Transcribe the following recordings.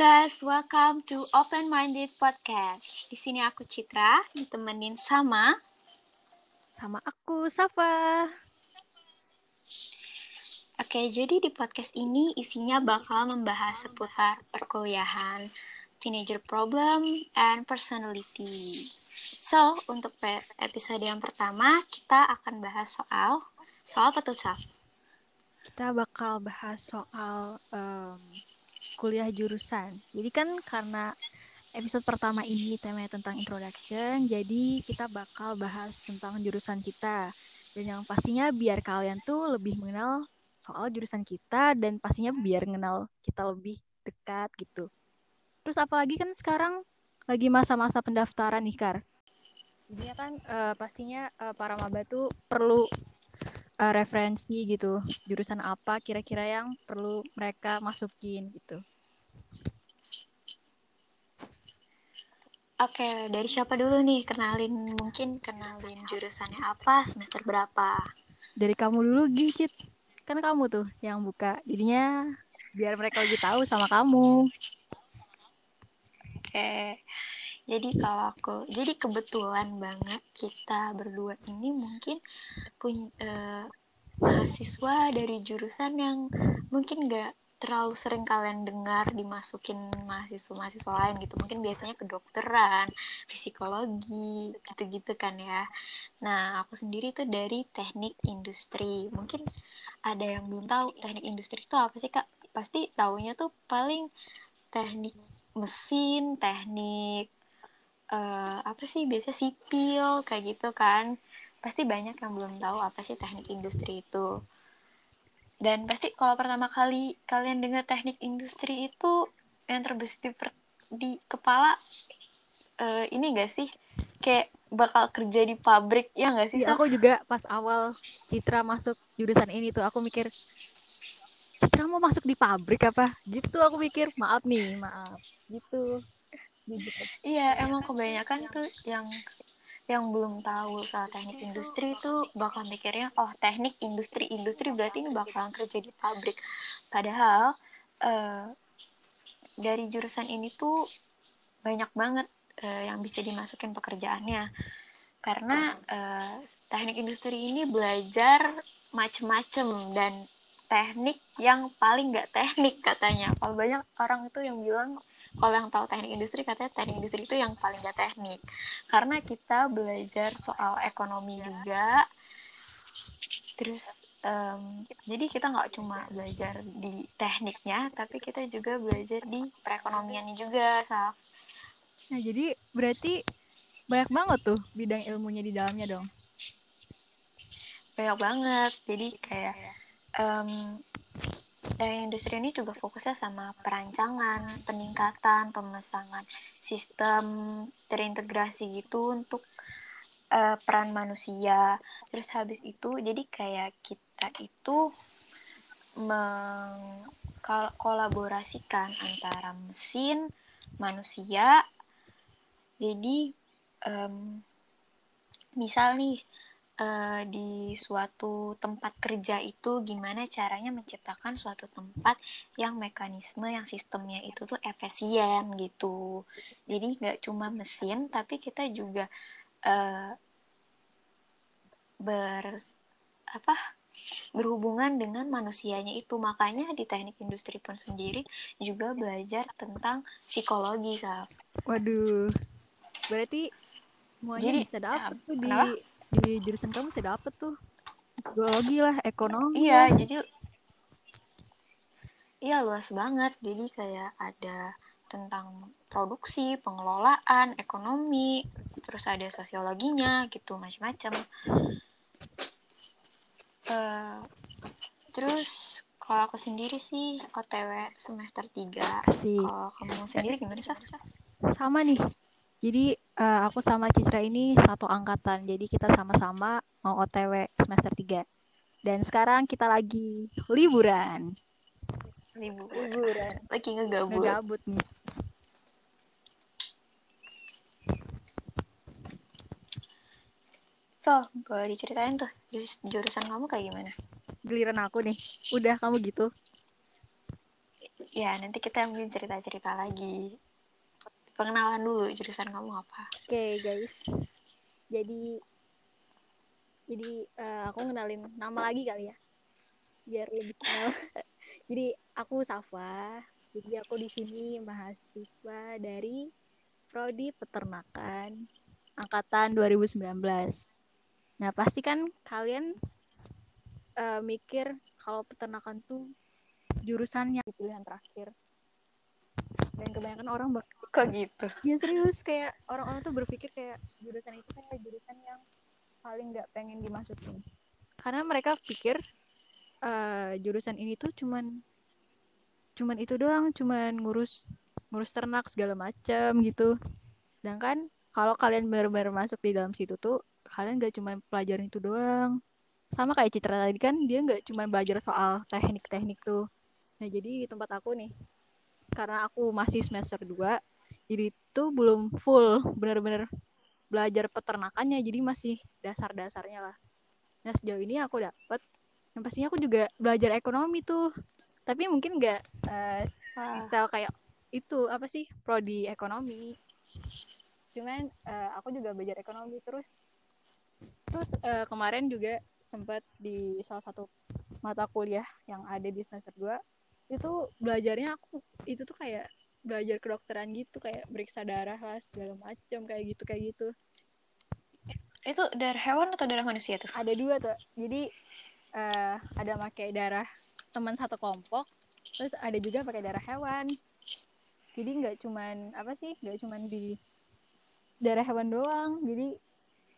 Guys, welcome to Open Minded Podcast. Di sini aku Citra, ditemenin sama sama aku Safa. Oke, jadi di podcast ini isinya bakal membahas seputar perkuliahan, teenager problem, and personality. So, untuk episode yang pertama, kita akan bahas soal soal apa tuh, Saf? Kita bakal bahas soal um, kuliah jurusan. Jadi kan karena episode pertama ini temanya tentang introduction, jadi kita bakal bahas tentang jurusan kita. Dan yang pastinya biar kalian tuh lebih mengenal soal jurusan kita dan pastinya biar mengenal kita lebih dekat gitu. Terus apalagi kan sekarang lagi masa-masa pendaftaran nih, Kar. Jadi kan uh, pastinya uh, para maba tuh perlu uh, referensi gitu jurusan apa kira-kira yang perlu mereka masukin gitu Oke, dari siapa dulu nih? Kenalin, mungkin kenalin jurusannya apa, semester berapa? Dari kamu dulu, Gicit. Kan kamu tuh yang buka. Jadinya biar mereka lebih tahu sama kamu. Oke. Jadi kalau aku, jadi kebetulan banget kita berdua ini mungkin punya uh, mahasiswa dari jurusan yang mungkin gak terlalu sering kalian dengar dimasukin mahasiswa-mahasiswa lain gitu. Mungkin biasanya kedokteran psikologi gitu-gitu kan ya. Nah aku sendiri tuh dari teknik industri. Mungkin ada yang belum tahu teknik industri itu apa sih kak? Pasti taunya tuh paling teknik mesin teknik uh, apa sih biasa sipil kayak gitu kan pasti banyak yang belum tahu apa sih teknik industri itu dan pasti kalau pertama kali kalian dengar teknik industri itu yang terbesit di, di kepala uh, ini gak sih kayak bakal kerja di pabrik ya gak sih? Ya, aku juga pas awal Citra masuk jurusan ini tuh aku mikir Citra mau masuk di pabrik apa? Gitu aku mikir maaf nih maaf gitu. Iya emang kebanyakan tuh yang yang belum tahu soal teknik industri itu bakal mikirnya oh teknik industri industri berarti ini bakalan kerja di pabrik. Padahal uh, dari jurusan ini tuh banyak banget uh, yang bisa dimasukin pekerjaannya. Karena uh, teknik industri ini belajar macem-macem dan teknik yang paling nggak teknik katanya. Kalau banyak orang itu yang bilang kalau yang tahu teknik industri katanya teknik industri itu yang paling gak teknik. Karena kita belajar soal ekonomi juga. Terus um, jadi kita nggak cuma belajar di tekniknya tapi kita juga belajar di perekonomiannya juga Saf. nah jadi berarti banyak banget tuh bidang ilmunya di dalamnya dong? Banyak banget. Jadi kayak um, dan industri ini juga fokusnya sama perancangan, peningkatan, pemesangan sistem terintegrasi gitu untuk uh, peran manusia. Terus habis itu jadi kayak kita itu mengkolaborasikan antara mesin, manusia. Jadi um, misal uh, di suatu tempat kerja itu gimana caranya menciptakan suatu tempat yang mekanisme yang sistemnya itu tuh efisien gitu. Jadi nggak cuma mesin tapi kita juga uh, ber apa berhubungan dengan manusianya itu. Makanya di teknik industri pun sendiri juga belajar tentang psikologi sah waduh. Berarti semuanya Jadi, bisa dapet ya, tuh di di jurusan kamu saya dapet tuh. Biologi lah ekonomi iya lah. jadi iya luas banget. Jadi kayak ada tentang produksi pengelolaan ekonomi terus ada sosiologinya gitu macam-macam uh, terus kalau aku sendiri sih OTW semester 3 kalau kamu sendiri gimana sih sama nih jadi uh, aku sama Cisra ini satu angkatan. Jadi kita sama-sama mau OTW semester 3. Dan sekarang kita lagi liburan. Liburan. Lagi ngegabut. Ngegabut nih. So, boleh diceritain tuh jurusan kamu kayak gimana? Giliran aku nih. Udah kamu gitu. ya nanti kita mungkin cerita-cerita lagi pengenalan dulu jurusan kamu apa? Oke okay, guys. Jadi jadi uh, aku kenalin nama lagi kali ya. Biar lebih kenal. Jadi aku Safa. Jadi aku di sini mahasiswa dari prodi peternakan angkatan 2019 nah pasti kan kalian uh, mikir kalau peternakan tuh jurusannya pilihan terakhir dan kebanyakan orang bak kok gitu? Ya serius kayak orang-orang tuh berpikir kayak jurusan itu kayak jurusan yang paling nggak pengen dimasukin. Karena mereka pikir uh, jurusan ini tuh cuman cuman itu doang cuman ngurus ngurus ternak segala macam gitu. Sedangkan kalau kalian benar-benar masuk di dalam situ tuh kalian gak cuma pelajaran itu doang. Sama kayak Citra tadi kan dia nggak cuma belajar soal teknik-teknik tuh. Nah jadi di tempat aku nih karena aku masih semester 2 jadi itu belum full bener-bener belajar peternakannya jadi masih dasar-dasarnya lah. Nah sejauh ini aku dapet yang pastinya aku juga belajar ekonomi tuh tapi mungkin nggak uh, detail kayak itu apa sih prodi ekonomi. Cuman uh, aku juga belajar ekonomi terus. Terus uh, kemarin juga sempat di salah satu mata kuliah yang ada di semester 2 itu belajarnya aku itu tuh kayak belajar kedokteran gitu kayak meriksa darah lah segala macam kayak gitu kayak gitu. Itu darah hewan atau darah manusia tuh? Ada dua tuh. Jadi uh, ada pakai darah teman satu kelompok terus ada juga pakai darah hewan. Jadi nggak cuman apa sih nggak cuman di darah hewan doang. Jadi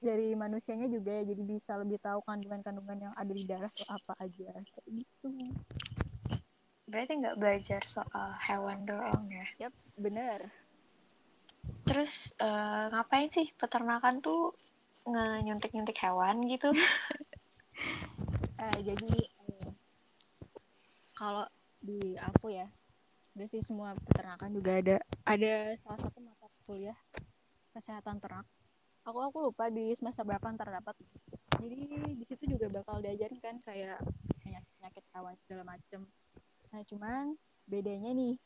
dari manusianya juga ya. Jadi bisa lebih tahu kandungan-kandungan yang ada di darah tuh apa aja. Kayak gitu berarti nggak belajar soal hewan doang ya? Yap bener. Terus uh, ngapain sih peternakan tuh nyuntik-nyuntik hewan gitu? Uh, jadi uh, kalau di aku ya gak sih semua peternakan juga ada. Ada salah satu mata kuliah kesehatan ternak. Aku aku lupa di semester berapa ntar dapat. Jadi di situ juga bakal diajarin kan kayak penyakit penyakit hewan segala macem nah cuman bedanya nih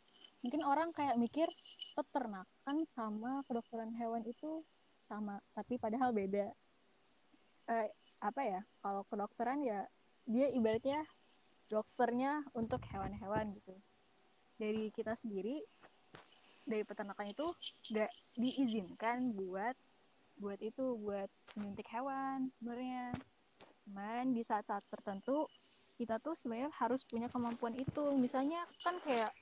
mungkin orang kayak mikir peternakan sama kedokteran hewan itu sama tapi padahal beda. Eh, apa ya kalau kedokteran ya dia ibaratnya dokternya untuk hewan-hewan gitu. Dari kita sendiri dari peternakan itu gak diizinkan buat buat itu buat menyuntik hewan sebenarnya. Cuman di saat-saat tertentu kita tuh sebenarnya harus punya kemampuan itu. Misalnya kan kayak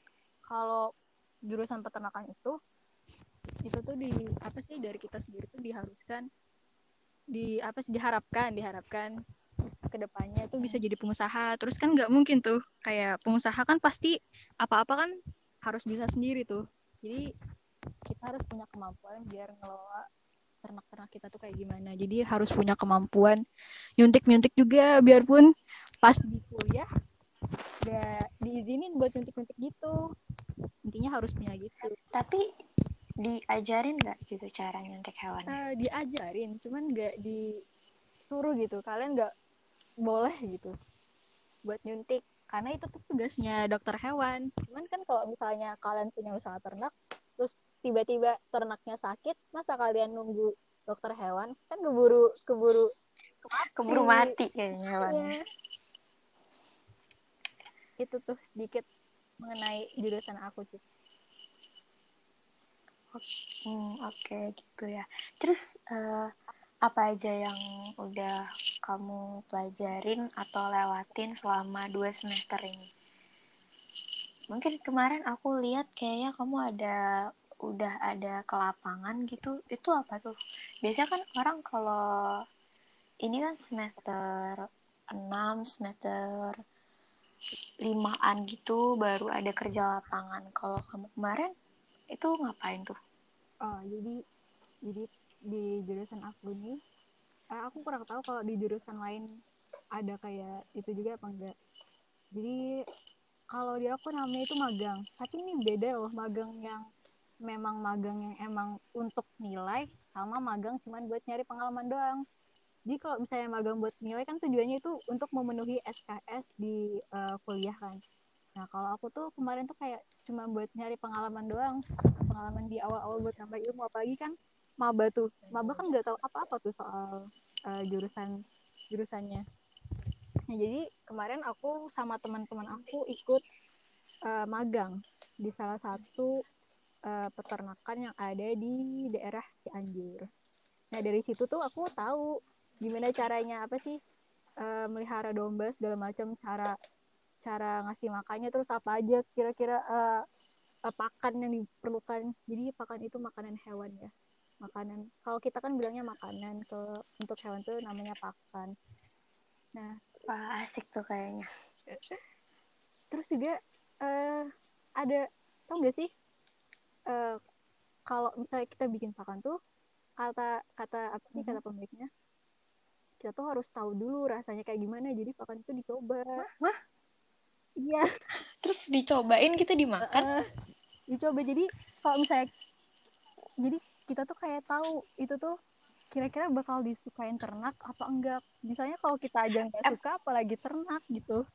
kalau jurusan peternakan itu itu tuh di apa sih dari kita sendiri tuh diharuskan di apa sih diharapkan diharapkan ke depannya tuh bisa jadi pengusaha. Terus kan nggak mungkin tuh kayak pengusaha kan pasti apa-apa kan harus bisa sendiri tuh. Jadi kita harus punya kemampuan biar ngelola ternak-ternak kita tuh kayak gimana. Jadi harus punya kemampuan nyuntik-nyuntik juga biarpun pas di kuliah gak diizinin buat nyuntik-nyuntik gitu. Intinya harus punya gitu. Tapi diajarin nggak gitu cara nyuntik hewan? Uh, diajarin cuman nggak disuruh gitu. Kalian nggak boleh gitu buat nyuntik karena itu tuh tugasnya dokter hewan. Cuman kan kalau misalnya kalian punya usaha ternak terus tiba-tiba ternaknya sakit masa kalian nunggu dokter hewan? Kan keburu keburu mati. keburu mati kayaknya hewannya. Ya. itu tuh sedikit mengenai jurusan aku sih. Hmm, oke okay, gitu ya. Terus uh, apa aja yang udah kamu pelajarin atau lewatin selama dua semester ini? Mungkin kemarin aku lihat kayaknya kamu ada udah ada ke lapangan gitu itu apa tuh? Biasanya kan orang kalau ini kan semester 6 semester limaan gitu baru ada kerja lapangan. Kalau kamu kemarin itu ngapain tuh? Oh jadi jadi di jurusan aku ini eh, aku kurang tahu kalau di jurusan lain ada kayak itu juga apa enggak. Jadi kalau di aku namanya itu magang. Tapi ini beda loh magang yang memang magang yang emang untuk nilai sama magang cuman buat nyari pengalaman doang. Jadi kalau misalnya magang buat nilai kan tujuannya itu untuk memenuhi SKS di uh, kuliah kan. Nah kalau aku tuh kemarin tuh kayak cuma buat nyari pengalaman doang pengalaman di awal-awal buat nambah ilmu. Apalagi kan maba tuh maba kan nggak tahu apa-apa tuh soal uh, jurusan jurusannya. Nah jadi kemarin aku sama teman-teman aku ikut uh, magang di salah satu uh, peternakan yang ada di daerah Cianjur. Nah dari situ tuh aku tahu gimana caranya apa sih uh, melihara domba segala macam cara cara ngasih makannya terus apa aja kira-kira uh, uh, pakan yang diperlukan. Jadi pakan itu makanan hewan ya. Makanan kalau kita kan bilangnya makanan ke untuk hewan tuh namanya pakan. Nah wah asik tuh kayaknya. terus juga uh, ada tau gak sih uh, kalau misalnya kita bikin pakan tuh kata kata apa sih kata mhm. pemiliknya kita tuh harus tahu dulu rasanya kayak gimana jadi pakan itu dicoba. Wah iya. Terus dicobain kita dimakan? Uh, dicoba jadi kalau misalnya jadi kita tuh kayak tahu itu tuh kira-kira bakal disukain ternak apa enggak. Misalnya kalau kita aja nggak suka apalagi ternak gitu.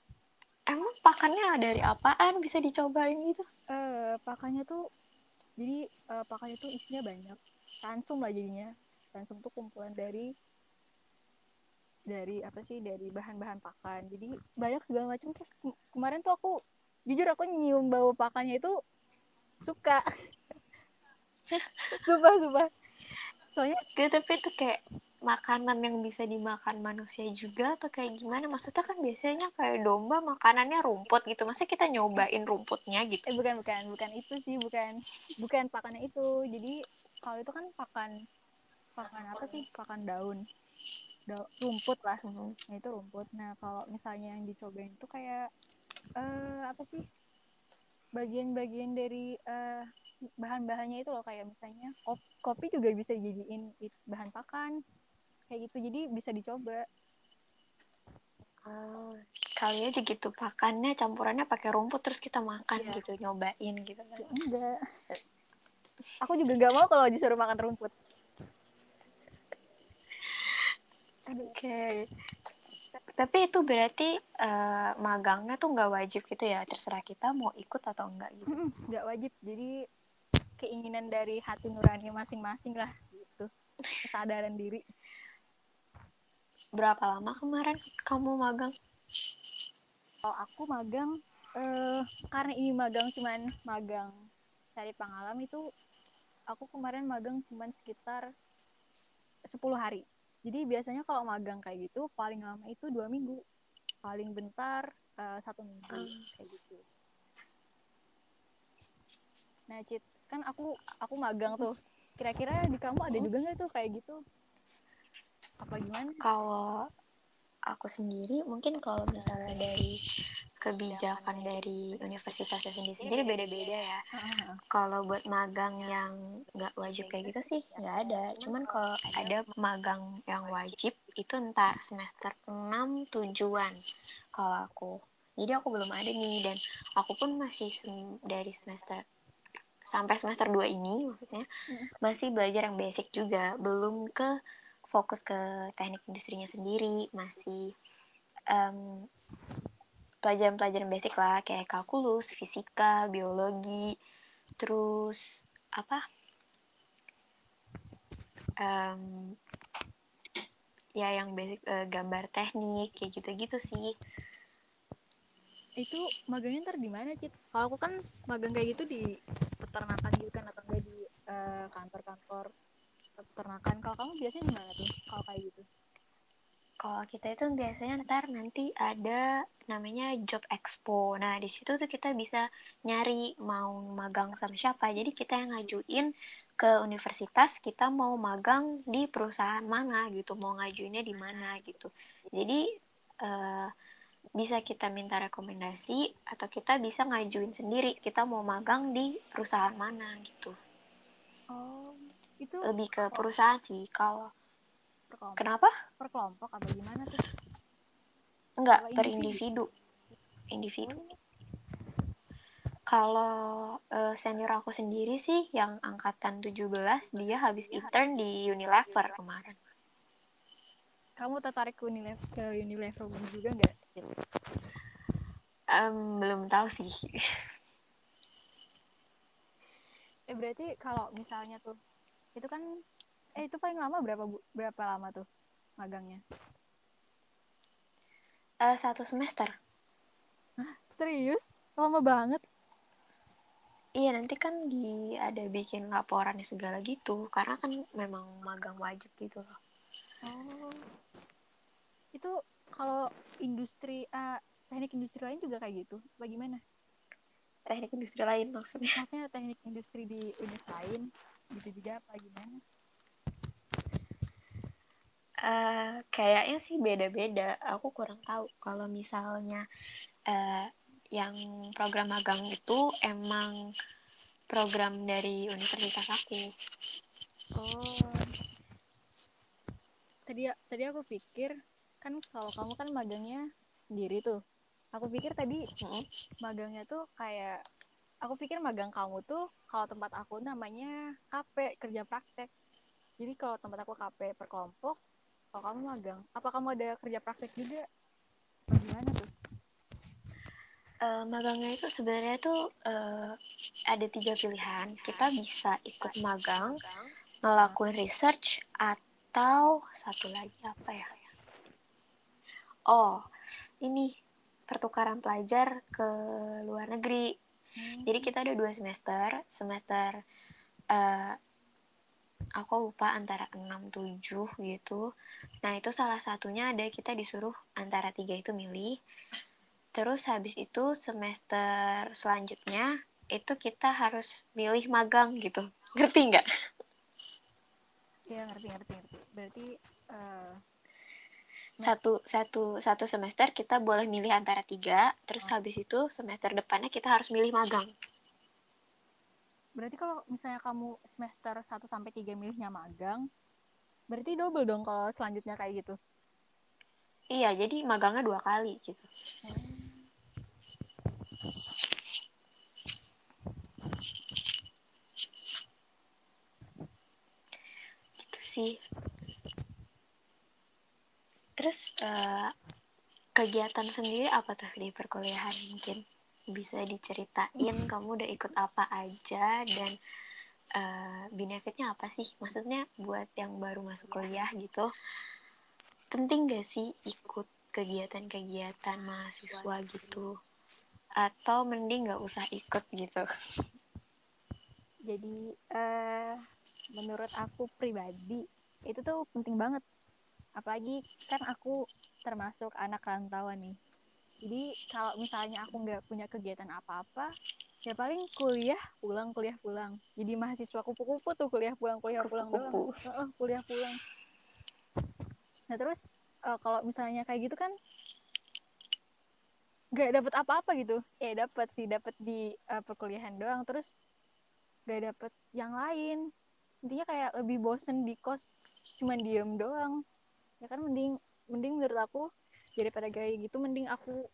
Emang pakannya dari apaan? Bisa dicobain gitu? Eh uh, pakannya tuh jadi uh, pakannya tuh isinya banyak. Tansum lah jadinya. Tansum tuh kumpulan dari dari apa sih dari bahan-bahan pakan. Jadi banyak segala macam. Terus kemarin tuh aku jujur aku nyium bau pakannya itu suka. Sumpah sumpah. Soalnya gitu tapi itu kayak makanan yang bisa dimakan manusia juga atau kayak gimana? Maksudnya kan biasanya kayak domba makanannya rumput gitu. Masa kita nyobain rumputnya gitu? Eh bukan bukan bukan itu sih bukan bukan pakannya itu. Jadi kalau itu kan pakan pakan apa sih? Pakan daun. Da rumput lah. Hmm. nah, itu rumput. Nah kalau misalnya yang dicobain itu kayak uh, apa sih? Bagian-bagian dari uh, bahan-bahannya itu loh. Kayak misalnya kopi, kopi juga bisa dijadiin bahan pakan kayak gitu jadi bisa dicoba. Oh, kali aja gitu pakannya campurannya pakai rumput terus kita makan yeah. gitu nyobain gitu kan. Enggak. Aku juga nggak mau kalau disuruh makan rumput. Oke. Okay tapi itu berarti uh, magangnya tuh nggak wajib gitu ya? Terserah kita mau ikut atau enggak gitu. Nggak wajib. Jadi keinginan dari hati nurani masing-masing lah gitu. Kesadaran diri berapa lama kemarin kamu magang? Kalau aku magang uh, karena ini magang cuman magang cari pengalaman itu aku kemarin magang cuman sekitar 10 hari. Jadi biasanya kalau magang kayak gitu paling lama itu dua minggu. Paling bentar uh, satu minggu hmm. kayak gitu. Nah Cit kan aku aku magang tuh. Kira-kira di kamu ada juga nggak tuh kayak gitu apa gimana kalau aku sendiri mungkin kalau misalnya dari kebijakan dari universitasnya sendiri-sendiri beda-beda ya. Kalau buat magang yang nggak wajib kayak gitu sih nggak ada. Cuman kalau ada magang yang wajib itu entar semester 6 tujuan kalau aku. Jadi aku belum ada nih dan aku pun masih sem dari semester sampai semester 2 ini maksudnya masih belajar yang basic juga, belum ke fokus ke teknik industrinya sendiri, masih um, pelajaran-pelajaran basic lah kayak kalkulus, fisika, biologi, terus apa? Um, ya yang basic uh, gambar teknik kayak gitu-gitu sih. Itu magangnya ntar di mana, Cit? Kalau aku kan magang kayak gitu di peternakan gitu kan atau enggak di uh, kantor-kantor peternakan. Kalau kamu biasanya di mana tuh? Kalau kayak gitu? kalau kita itu biasanya ntar nanti ada namanya job expo. Nah, di situ tuh kita bisa nyari mau magang sama siapa. Jadi kita yang ngajuin ke universitas kita mau magang di perusahaan mana gitu, mau ngajuinnya di mana gitu. Jadi uh, bisa kita minta rekomendasi atau kita bisa ngajuin sendiri kita mau magang di perusahaan mana gitu. Oh, itu lebih ke perusahaan sih kalau per. Kenapa? Per kelompok atau gimana tuh? Enggak, per individu. Individu. Oh. Kalau uh, senior aku sendiri sih yang angkatan 17 dia habis intern di Unilever kemarin. Kamu tertarik ke Unilever, ke Unilever juga nggak? um, belum tahu sih eh berarti kalau misalnya tuh itu kan eh itu paling lama berapa bu berapa lama tuh magangnya uh, satu semester Hah, serius lama banget Iya nanti kan di ada bikin laporannya segala gitu karena kan memang magang wajib gitu loh. Oh, itu kalau industri uh, teknik industri lain juga kayak gitu? Bagaimana? Teknik industri lain maksudnya? Maksudnya teknik industri di univ lain gitu juga apa gimana? Uh, kayaknya sih beda-beda. Aku kurang tahu kalau misalnya uh, yang program magang itu emang program dari universitas aku. Oh. Tadi tadi aku pikir kan kalau kamu kan magangnya sendiri tuh. Aku pikir tadi hmm. magangnya tuh kayak aku pikir magang kamu tuh kalau tempat aku namanya KP kerja praktek. Jadi kalau tempat aku KP per kelompok, kalau kamu magang, apa kamu ada kerja praktek juga? Bagaimana tuh? uh, magangnya itu sebenarnya tuh uh, ada tiga pilihan. Kita bisa ikut magang, ngelakuin research, atau satu lagi apa ya? Oh, ini pertukaran pelajar ke luar negeri. Hmm. Jadi kita ada dua semester. Semester uh, aku lupa antara 6 7 gitu. Nah, itu salah satunya ada kita disuruh antara tiga itu milih. Terus habis itu semester selanjutnya itu kita harus milih magang gitu. Ngerti nggak? Iya ngerti ngerti ngerti. Berarti uh, satu satu satu semester kita boleh milih antara tiga. Terus oh. habis itu semester depannya kita harus milih magang. Berarti kalau misalnya kamu semester 1 sampai tiga milihnya magang, berarti double dong kalau selanjutnya kayak gitu. Iya, jadi magangnya dua kali gitu. Hmm. Gitu sih. Uh, kegiatan sendiri apa tuh di perkuliahan? Mungkin bisa diceritain kamu udah ikut apa aja dan uh, benefitnya apa sih? Maksudnya buat yang baru masuk kuliah gitu penting gak sih ikut kegiatan-kegiatan mahasiswa gitu? Atau mending gak usah ikut gitu? Jadi uh, menurut aku pribadi itu tuh penting banget apalagi kan aku termasuk anak rantauan nih. Jadi kalau misalnya aku nggak punya kegiatan apa-apa ya paling kuliah pulang kuliah pulang. Jadi mahasiswa kupu-kupu tuh kuliah pulang kuliah pulang doang. Kuliah pulang. Nah terus uh, kalau misalnya kayak gitu kan gak dapet apa-apa gitu. Ya dapet sih dapet di uh, perkuliahan doang. Terus gak dapet yang lain. Intinya kayak lebih bosen di kos cuma diem doang ya kan mending mending menurut aku daripada kayak gitu mending aku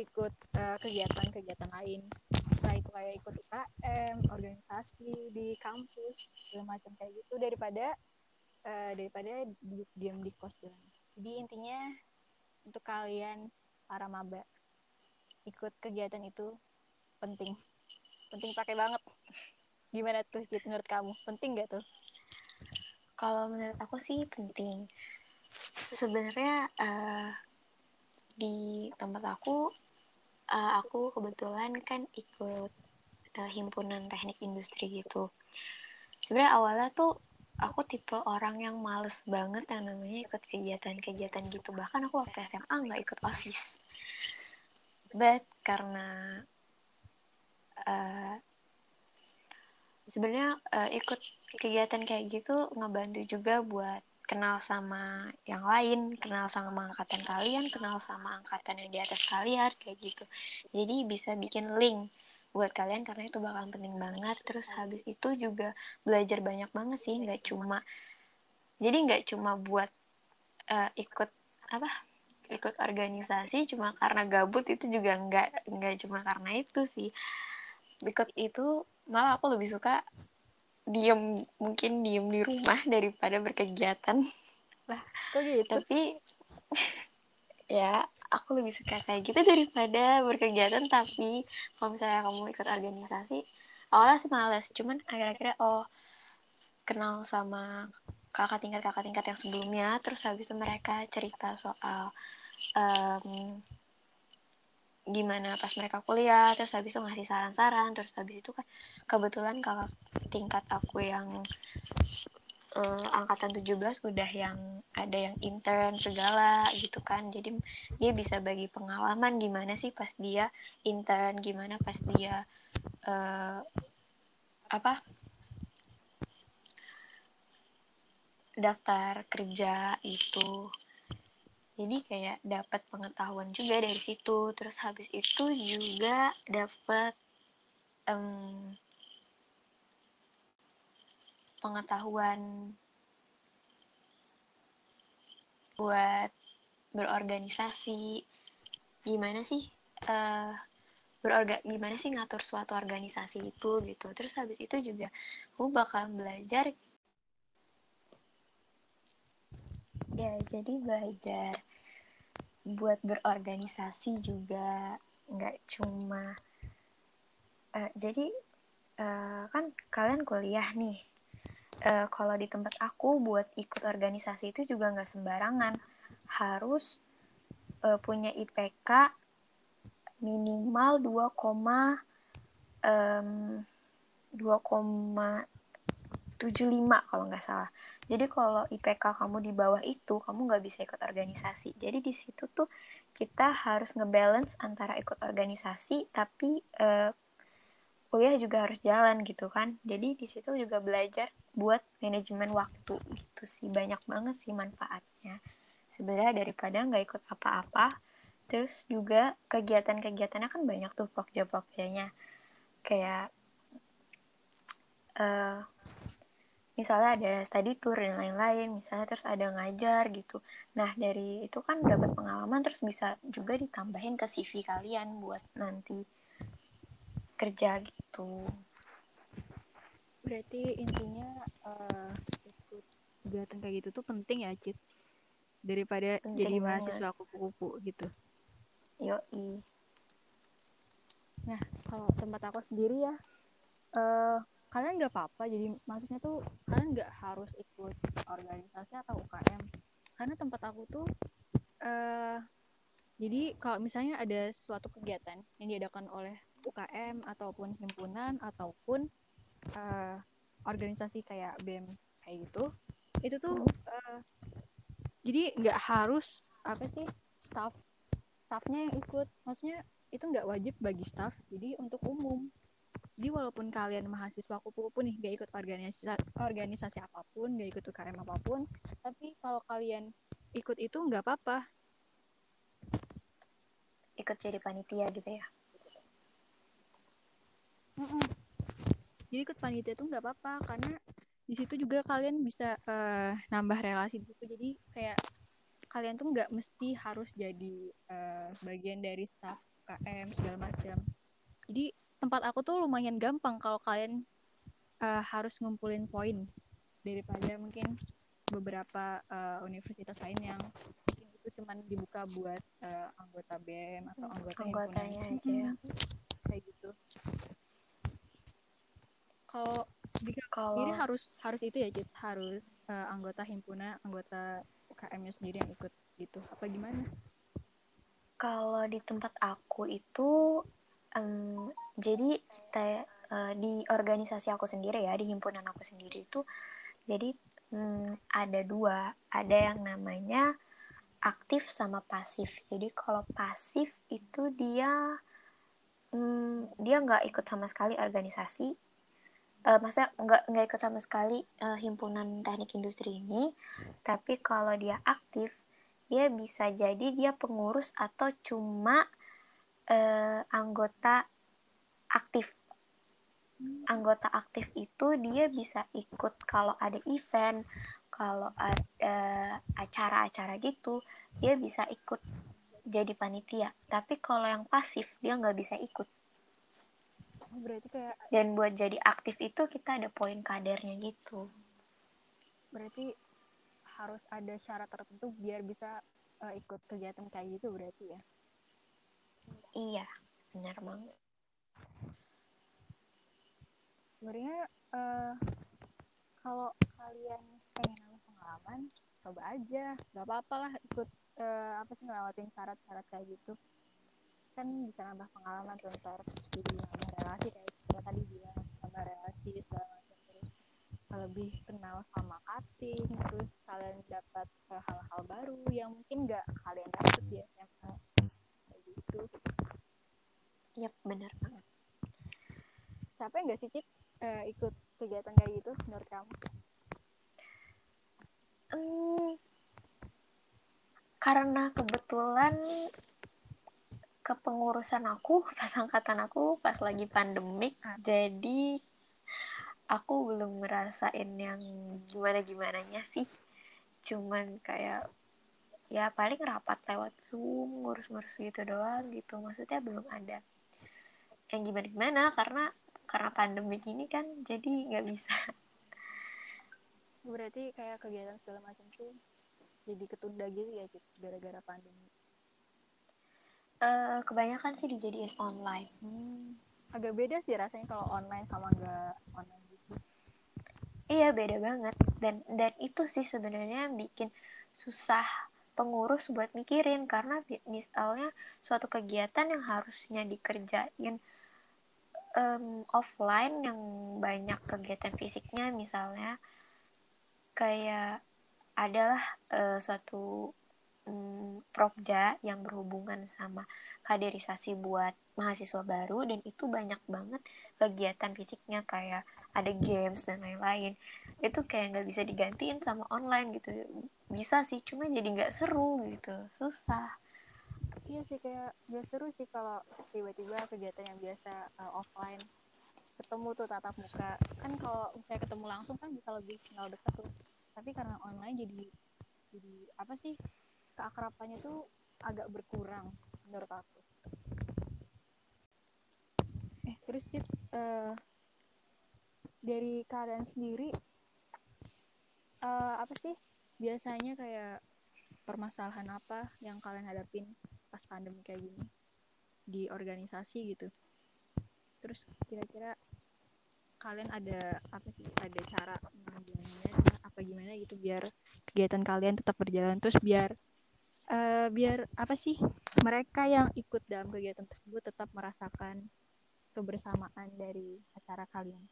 ikut uh, kegiatan-kegiatan lain. Entah itu kayak ikut UKM organisasi di kampus segala macam kayak gitu daripada uh, daripada diem di kos jadi intinya untuk kalian para maba ikut kegiatan itu penting. Penting pakai banget. Gimana tuh menurut kamu penting gak tuh? Kalau menurut aku sih penting sebenarnya uh, di tempat aku uh, aku kebetulan kan ikut uh, himpunan teknik industri gitu. Sebenarnya awalnya tuh aku tipe orang yang males banget yang namanya ikut kegiatan-kegiatan gitu. Bahkan aku waktu SMA nggak ikut osis. But karena uh, sebenarnya uh, ikut kegiatan kayak gitu ngebantu juga buat kenal sama yang lain, kenal sama angkatan kalian, kenal sama angkatan yang di atas kalian kayak gitu. Jadi bisa bikin link buat kalian karena itu bakal penting banget terus habis itu juga belajar banyak banget sih nggak cuma jadi nggak cuma buat uh, ikut apa ikut organisasi cuma karena gabut itu juga nggak nggak cuma karena itu sih ikut itu malah aku lebih suka diem mungkin diem di rumah daripada berkegiatan. Lah kok gitu? Tapi ya aku lebih suka kayak gitu daripada berkegiatan. Tapi kalau misalnya kamu ikut organisasi awalnya sih males. Cuman akhir-akhirnya oh kenal sama kakak tingkat kakak tingkat yang sebelumnya. Terus habis itu mereka cerita soal um, gimana pas mereka kuliah terus habis itu ngasih saran-saran terus habis itu kan kebetulan kakak tingkat aku yang uh, angkatan 17 udah yang ada yang intern segala gitu kan. Jadi dia bisa bagi pengalaman gimana sih pas dia intern gimana pas dia uh, apa daftar kerja itu jadi kayak dapat pengetahuan juga dari situ. Terus habis itu juga dapat um, pengetahuan buat berorganisasi. Gimana sih uh, berorga gimana sih ngatur suatu organisasi itu gitu. Terus habis itu juga aku bakal belajar ya jadi belajar buat berorganisasi juga nggak cuma uh, jadi uh, kan kalian kuliah nih uh, kalau di tempat aku buat ikut organisasi itu juga nggak sembarangan. Harus uh, punya IPK minimal 2, um, 2,75 kalau nggak salah jadi kalau IPK kamu di bawah itu, kamu nggak bisa ikut organisasi. Jadi di situ tuh kita harus ngebalance antara ikut organisasi, tapi uh, kuliah juga harus jalan gitu kan. Jadi di situ juga belajar buat manajemen waktu gitu sih. Banyak banget sih manfaatnya. Sebenarnya daripada nggak ikut apa-apa, terus juga kegiatan-kegiatannya kan banyak tuh pokja-pokjanya. Kayak uh, misalnya ada study tour dan lain-lain misalnya terus ada ngajar gitu. Nah dari itu kan dapat pengalaman terus bisa juga ditambahin ke CV kalian buat nanti kerja gitu. Berarti intinya uh, ikut kegiatan kayak gitu tuh penting ya Cit? Daripada penting jadi mahasiswa kupu-kupu gitu. Yoi. Nah kalau tempat aku sendiri ya uh, kalian nggak apa-apa jadi maksudnya tuh kalian nggak harus ikut organisasi atau UKM karena tempat aku tuh uh, jadi kalau misalnya ada suatu kegiatan yang diadakan oleh UKM ataupun himpunan ataupun uh, organisasi kayak BEM kayak gitu itu tuh uh, jadi nggak harus apa sih staff staffnya yang ikut. Maksudnya itu nggak wajib bagi staff jadi untuk umum jadi walaupun kalian mahasiswa kupu-kupu nih gak ikut organisasi organisasi apa pun gak ikut UKM apa pun tapi kalau kalian ikut itu nggak apa-apa. Ikut jadi panitia gitu ya? Mm -mm. jadi ikut panitia itu nggak apa-apa karena di situ juga kalian bisa uh, nambah relasi di situ. Jadi kayak kalian tuh nggak mesti harus jadi uh, bagian dari staff KM segala macam. Jadi tempat aku tuh lumayan gampang kalau kalian uh, harus ngumpulin poin daripada mungkin beberapa uh, universitas lain yang mungkin itu cuman dibuka buat uh, anggota BEM atau anggota anggotanya aja. Ya. kayak gitu. Kalau kalau ini harus harus itu ya Jit harus uh, anggota himpunan anggota UKM-nya sendiri yang ikut gitu. Apa gimana? Kalau di tempat aku itu um, jadi kita uh, di organisasi aku sendiri ya di himpunan aku sendiri itu jadi um, ada dua. Ada yang namanya aktif sama pasif. Jadi kalau pasif itu dia um, dia nggak ikut sama sekali organisasi uh, maksudnya nggak nggak ikut sama sekali uh, himpunan teknik industri ini. Tapi kalau dia aktif dia bisa jadi dia pengurus atau cuma uh, anggota aktif. Anggota aktif itu dia bisa ikut kalau ada event kalau ada acara-acara gitu dia bisa ikut jadi panitia. Tapi kalau yang pasif dia nggak bisa ikut. Oh, berarti kayak dan buat jadi aktif itu kita ada poin kadernya gitu. Berarti harus ada syarat tertentu biar bisa uh, ikut kegiatan kayak gitu berarti ya? Iya benar banget sebenarnya uh, kalau kalian pengen nambah pengalaman coba aja. Nggak apa-apa lah ikut uh, apa sih ngelawatin syarat-syarat kayak gitu. Kan bisa nambah pengalaman tuh ntar jadi nambah relasi kayak kita tadi bilang nambah relasi segala macam. Terus lebih kenal sama cutting terus kalian dapat hal-hal baru yang mungkin nggak kalian dapat di SMA kayak gitu. Yap, benar banget. Capek nggak sih, Cik, uh, ikut kegiatan kayak gitu menurut kamu? Hmm, karena kebetulan kepengurusan aku pas angkatan aku pas lagi pandemik ah. jadi aku belum ngerasain yang gimana gimananya sih cuman kayak ya paling rapat lewat zoom ngurus-ngurus gitu doang gitu maksudnya belum ada yang gimana gimana karena karena pandemi ini kan jadi nggak bisa. Berarti kayak kegiatan segala macam tuh jadi ketunda gitu ya gara-gara pandemi? Uh, kebanyakan sih dijadiin online. Hmm. agak beda sih rasanya kalau online sama nggak online gitu. Iya beda banget. Dan dan itu sih sebenarnya bikin susah pengurus buat mikirin karena misalnya suatu kegiatan yang harusnya dikerjain um, offline yang banyak kegiatan fisiknya misalnya kayak adalah uh, suatu um, prokja yang berhubungan sama kaderisasi buat mahasiswa baru dan itu banyak banget kegiatan fisiknya kayak ada games dan lain-lain. Itu kayak nggak bisa digantiin sama online gitu. Bisa sih cuma jadi nggak seru gitu. Susah iya sih kayak gak seru sih kalau tiba-tiba kegiatan yang biasa uh, offline ketemu tuh tatap muka. Kan kalau misalnya ketemu langsung kan bisa lebih kenal dekat tuh. Tapi karena online jadi jadi apa sih keakrapannya tuh agak berkurang menurut aku. Eh terus Cid uh, dari kalian sendiri uh, apa sih biasanya kayak permasalahan apa yang kalian hadapin pas pandemi kayak gini. Di organisasi gitu. Terus kira-kira kalian ada apa sih? Ada cara menanggulanginya apa gimana gitu biar kegiatan kalian tetap berjalan. Terus biar uh, biar apa sih? Mereka yang ikut dalam kegiatan tersebut tetap merasakan kebersamaan dari acara kalian.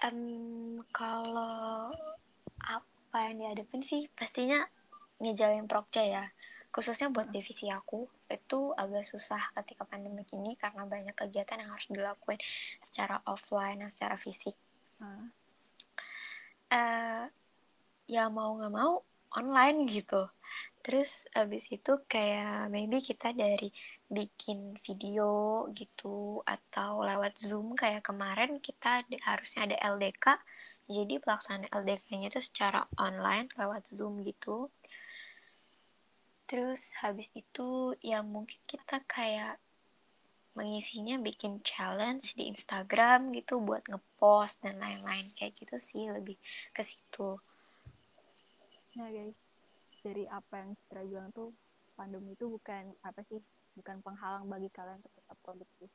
Um, kalau apa yang dihadapin sih pastinya ngejalin prokja ya. Khususnya buat divisi aku itu agak susah ketika pandemi ini karena banyak kegiatan yang harus dilakuin secara offline dan secara fisik. Hmm. uh, ya mau nggak mau online gitu. Terus abis itu kayak maybe kita dari bikin video gitu atau lewat zoom kayak kemarin kita harusnya ada LDK jadi pelaksanaan LDK-nya itu secara online lewat zoom gitu terus habis itu ya mungkin kita kayak mengisinya bikin challenge di Instagram gitu buat ngepost dan lain-lain. Kayak gitu sih lebih ke situ. Nah guys dari apa yang kita bilang tuh pandemi itu bukan apa sih bukan penghalang bagi kalian untuk tetap produktif.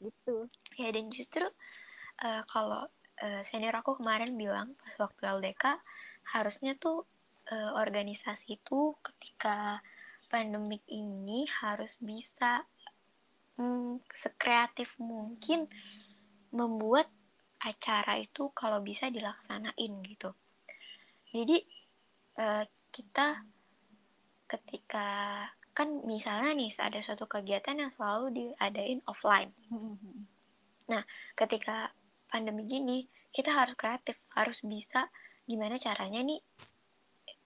Gitu. Ya dan justru uh, kalau uh, senior aku kemarin bilang pas waktu LDK harusnya tuh uh, organisasi itu ketika pandemik ini harus bisa hmm, sekreatif mungkin membuat acara itu kalau bisa dilaksanain gitu. Jadi uh, kita ketika kan misalnya nih ada suatu kegiatan yang selalu diadain offline. Nah, ketika pandemi gini, kita harus kreatif, harus bisa gimana caranya nih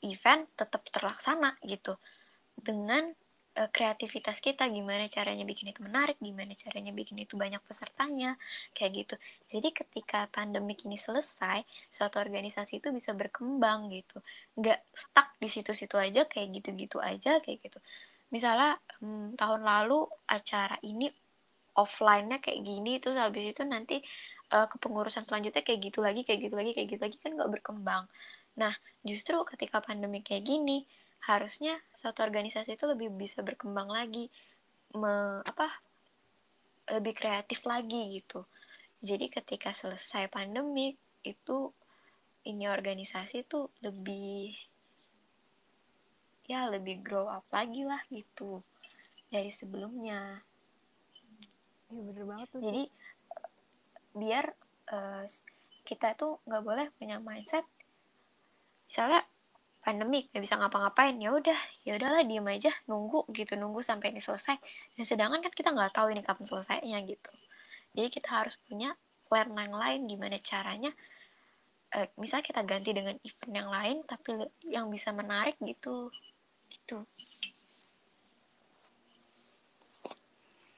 event tetap terlaksana gitu. Dengan uh, kreativitas kita gimana caranya bikin itu menarik gimana caranya bikin itu banyak pesertanya kayak gitu. Jadi ketika pandemik ini selesai suatu organisasi itu bisa berkembang gitu. Nggak stuck di situ-situ aja kayak gitu-gitu aja kayak gitu. Misalnya hmm, tahun lalu acara ini offline-nya kayak gini terus habis itu nanti uh, kepengurusan selanjutnya kayak gitu lagi kayak gitu lagi kayak gitu lagi kan nggak berkembang Nah, justru ketika pandemi kayak gini, harusnya suatu organisasi itu lebih bisa berkembang lagi, me, apa lebih kreatif lagi gitu. Jadi ketika selesai pandemi itu ini organisasi tuh lebih ya lebih grow up lagi lah gitu dari sebelumnya. Iya bener banget tuh. Jadi biar uh, kita tuh nggak boleh punya mindset misalnya pandemi nggak bisa ngapa-ngapain ya udah ya udahlah diem aja nunggu gitu nunggu sampai ini selesai. Dan sedangkan kan kita nggak tahu ini kapan selesainya gitu. Jadi kita harus punya plan yang lain gimana caranya eh, misalnya kita ganti dengan event yang lain tapi yang bisa menarik gitu. Gitu.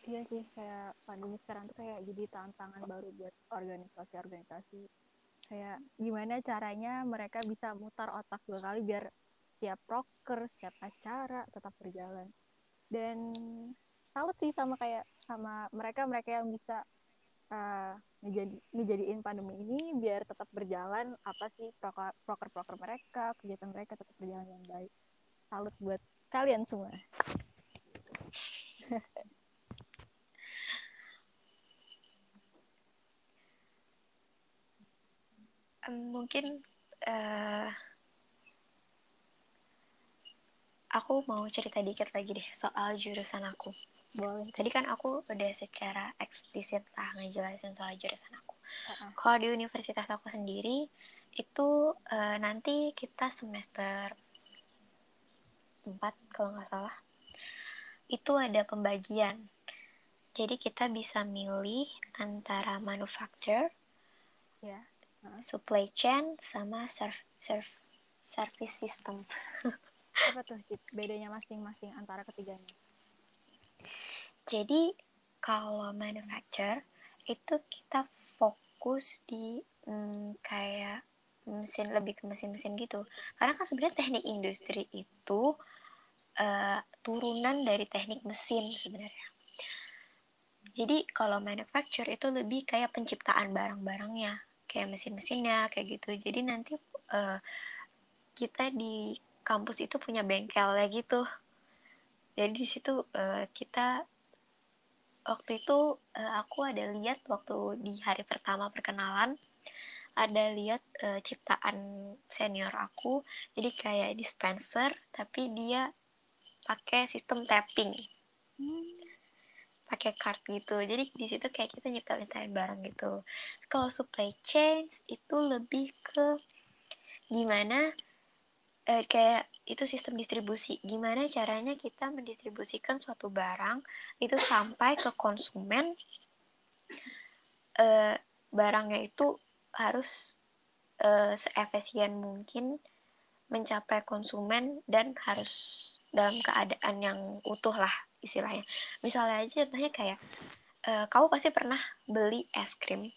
Iya sih kayak pandemi sekarang tuh kayak jadi tantangan baru buat organisasi-organisasi kayak gimana caranya mereka bisa mutar otak dua kali biar setiap proker setiap acara tetap berjalan. Dan salut sih sama kayak sama mereka mereka yang bisa uh, ngejadi, ngejadiin pandemi ini biar tetap berjalan apa sih proker proker mereka kegiatan mereka tetap berjalan yang baik. Salut buat kalian semua mungkin uh, aku mau cerita dikit lagi deh soal jurusan aku. Boleh. Tadi kan aku udah secara eksplisit lah ngejelasin soal jurusan aku. Uh-uh. Kalau di universitas aku sendiri itu uh, nanti kita semester 4 kalau nggak salah itu ada pembagian. Jadi kita bisa milih antara manufacture, yeah supply chain sama serv serv service system. Apa tuh bedanya masing-masing antara ketiganya? Jadi kalau manufacture itu kita fokus di hmm, kayak mesin lebih ke mesin-mesin gitu. Karena kan sebenarnya teknik industri itu uh, turunan dari teknik mesin sebenarnya. Jadi kalau manufacture itu lebih kayak penciptaan barang-barangnya kayak mesin-mesinnya kayak gitu. Jadi nanti uh, kita di kampus itu punya bengkel ya gitu. Jadi di situ uh, kita waktu itu uh, aku ada lihat waktu di hari pertama perkenalan ada lihat uh, ciptaan senior aku. Jadi kayak dispenser tapi dia pakai sistem tapping. Hmm pakai card gitu. Jadi di situ kayak kita nyiptain nyiptain barang gitu. Kalau supply chain itu lebih ke gimana eh, kayak itu sistem distribusi. Gimana caranya kita mendistribusikan suatu barang itu sampai ke konsumen eh, barangnya itu harus eh, seefisien mungkin mencapai konsumen dan harus dalam keadaan yang utuh lah istilahnya. Misalnya aja contohnya kayak uh, kamu pasti pernah beli es krim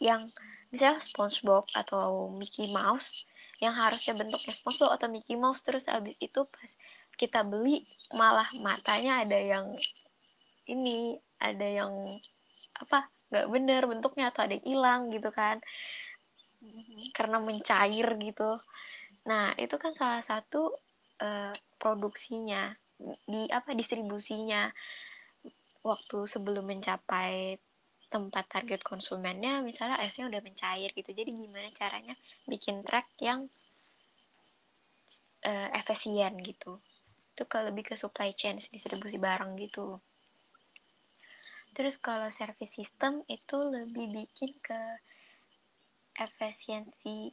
yang misalnya SpongeBob atau Mickey Mouse yang harusnya bentuknya SpongeBob atau Mickey Mouse terus abis itu pas kita beli malah matanya ada yang ini ada yang apa nggak bener bentuknya atau ada yang hilang gitu kan. Mm-hmm. karena mencair gitu. Nah itu kan salah satu uh, produksinya di apa distribusinya waktu sebelum mencapai tempat target konsumennya misalnya esnya udah mencair gitu. Jadi gimana caranya bikin track yang uh, efisien gitu. Itu kalau lebih ke supply chain distribusi barang gitu. Terus kalau service system itu lebih bikin ke efisiensi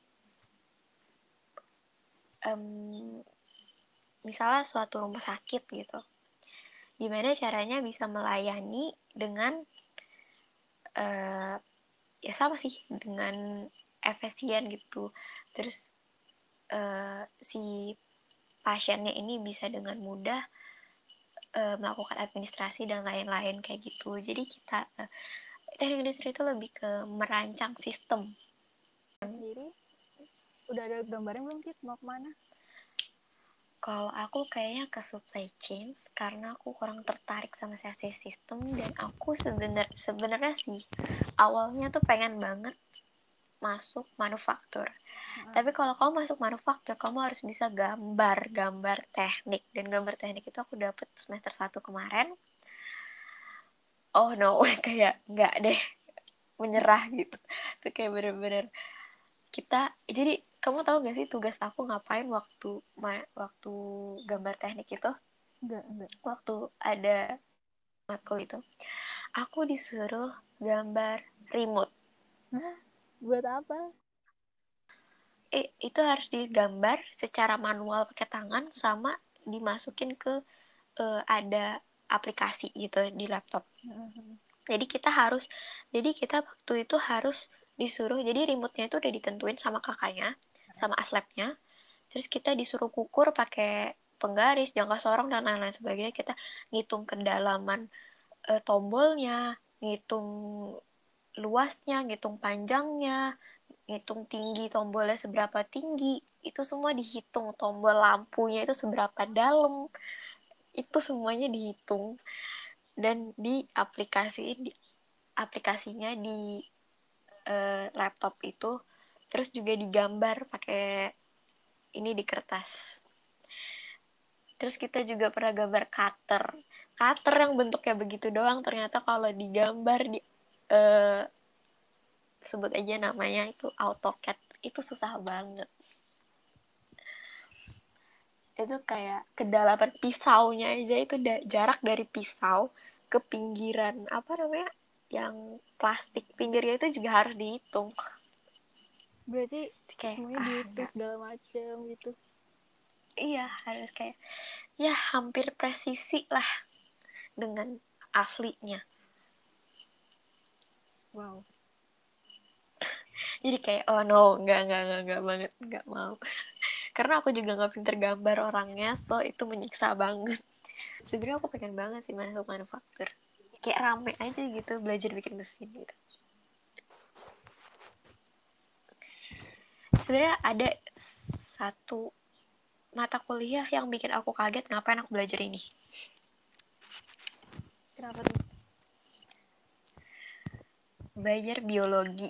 um, misalnya suatu rumah sakit gitu. Gimana caranya bisa melayani dengan uh, ya sama sih dengan efisien gitu. Terus uh, si pasiennya ini bisa dengan mudah uh, melakukan administrasi dan lain-lain kayak gitu. Jadi kita uh, teknik industri itu lebih ke merancang sistem. Sendiri? Udah ada gambarnya belum Kit? Mau ke mana kalau aku kayaknya ke supply chain karena aku kurang tertarik sama sesi sistem dan aku sebenar sebenarnya sih awalnya tuh pengen banget masuk manufaktur. Tapi kalau kamu masuk manufaktur kamu harus bisa gambar gambar teknik. Dan gambar teknik itu aku dapet semester 1 kemarin. Oh no kayak nggak deh menyerah gitu. Itu kayak bener-bener kita jadi kamu tahu gak sih tugas aku ngapain waktu waktu gambar teknik itu? Enggak enggak waktu ada matkul itu aku disuruh gambar remote. Hah? buat apa? Eh, itu harus digambar secara manual pakai tangan sama dimasukin ke uh, ada aplikasi gitu di laptop. Jadi kita harus jadi kita waktu itu harus disuruh jadi remote-nya itu udah ditentuin sama kakaknya sama aslabnya terus kita disuruh kukur pakai penggaris jangka sorong dan lain-lain sebagainya. Kita ngitung kedalaman uh, tombolnya ngitung luasnya ngitung panjangnya ngitung tinggi tombolnya seberapa tinggi. Itu semua dihitung tombol lampunya itu seberapa dalam. Itu semuanya dihitung dan di aplikasi di aplikasinya di uh, laptop itu terus juga digambar pakai ini di kertas. Terus kita juga pernah gambar cutter. Cutter yang bentuknya begitu doang ternyata kalau digambar di uh, sebut aja namanya itu AutoCAD. Itu susah banget. Itu kayak kedalaman pisaunya aja. Itu jarak dari pisau ke pinggiran apa namanya yang plastik pinggirnya itu juga harus dihitung berarti kayak semuanya ah, dihitung segala macam gitu. Iya harus kayak ya hampir presisi lah dengan aslinya. Wow. Jadi kayak oh no nggak nggak nggak nggak banget nggak mau. Karena aku juga nggak pinter gambar orangnya so itu menyiksa banget. Sebenarnya aku pengen banget sih masuk manufaktur. Kayak rame aja gitu belajar bikin mesin gitu sebenarnya ada satu mata kuliah yang bikin aku kaget ngapain aku belajar ini. Kenapa tuh? Belajar biologi.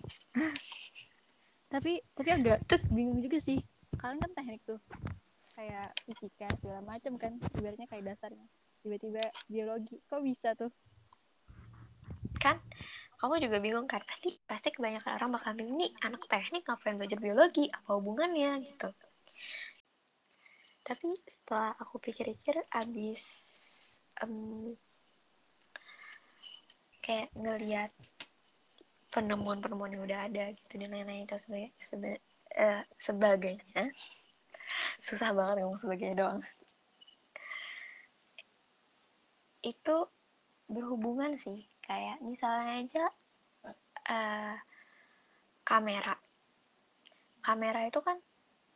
Tapi tapi agak bingung juga sih. Kalian kan teknik tuh. Kayak fisika segala macam kan sebenarnya kayak dasarnya. Tiba-tiba biologi. Kok bisa tuh? Kan kamu juga bingung kan pasti pasti kebanyakan orang bakal bingung nih anak teknik ngapain belajar biologi? Apa hubungannya? Gitu. Tapi setelah aku pikir-pikir abis um, kayak ngelihat penemuan-penemuan yang udah ada gitu dan lain-lain itu sebagai sebagai uh, sebagainya susah banget ngomong sebagainya doang. Itu berhubungan sih kayak misalnya aja uh, kamera. Kamera itu kan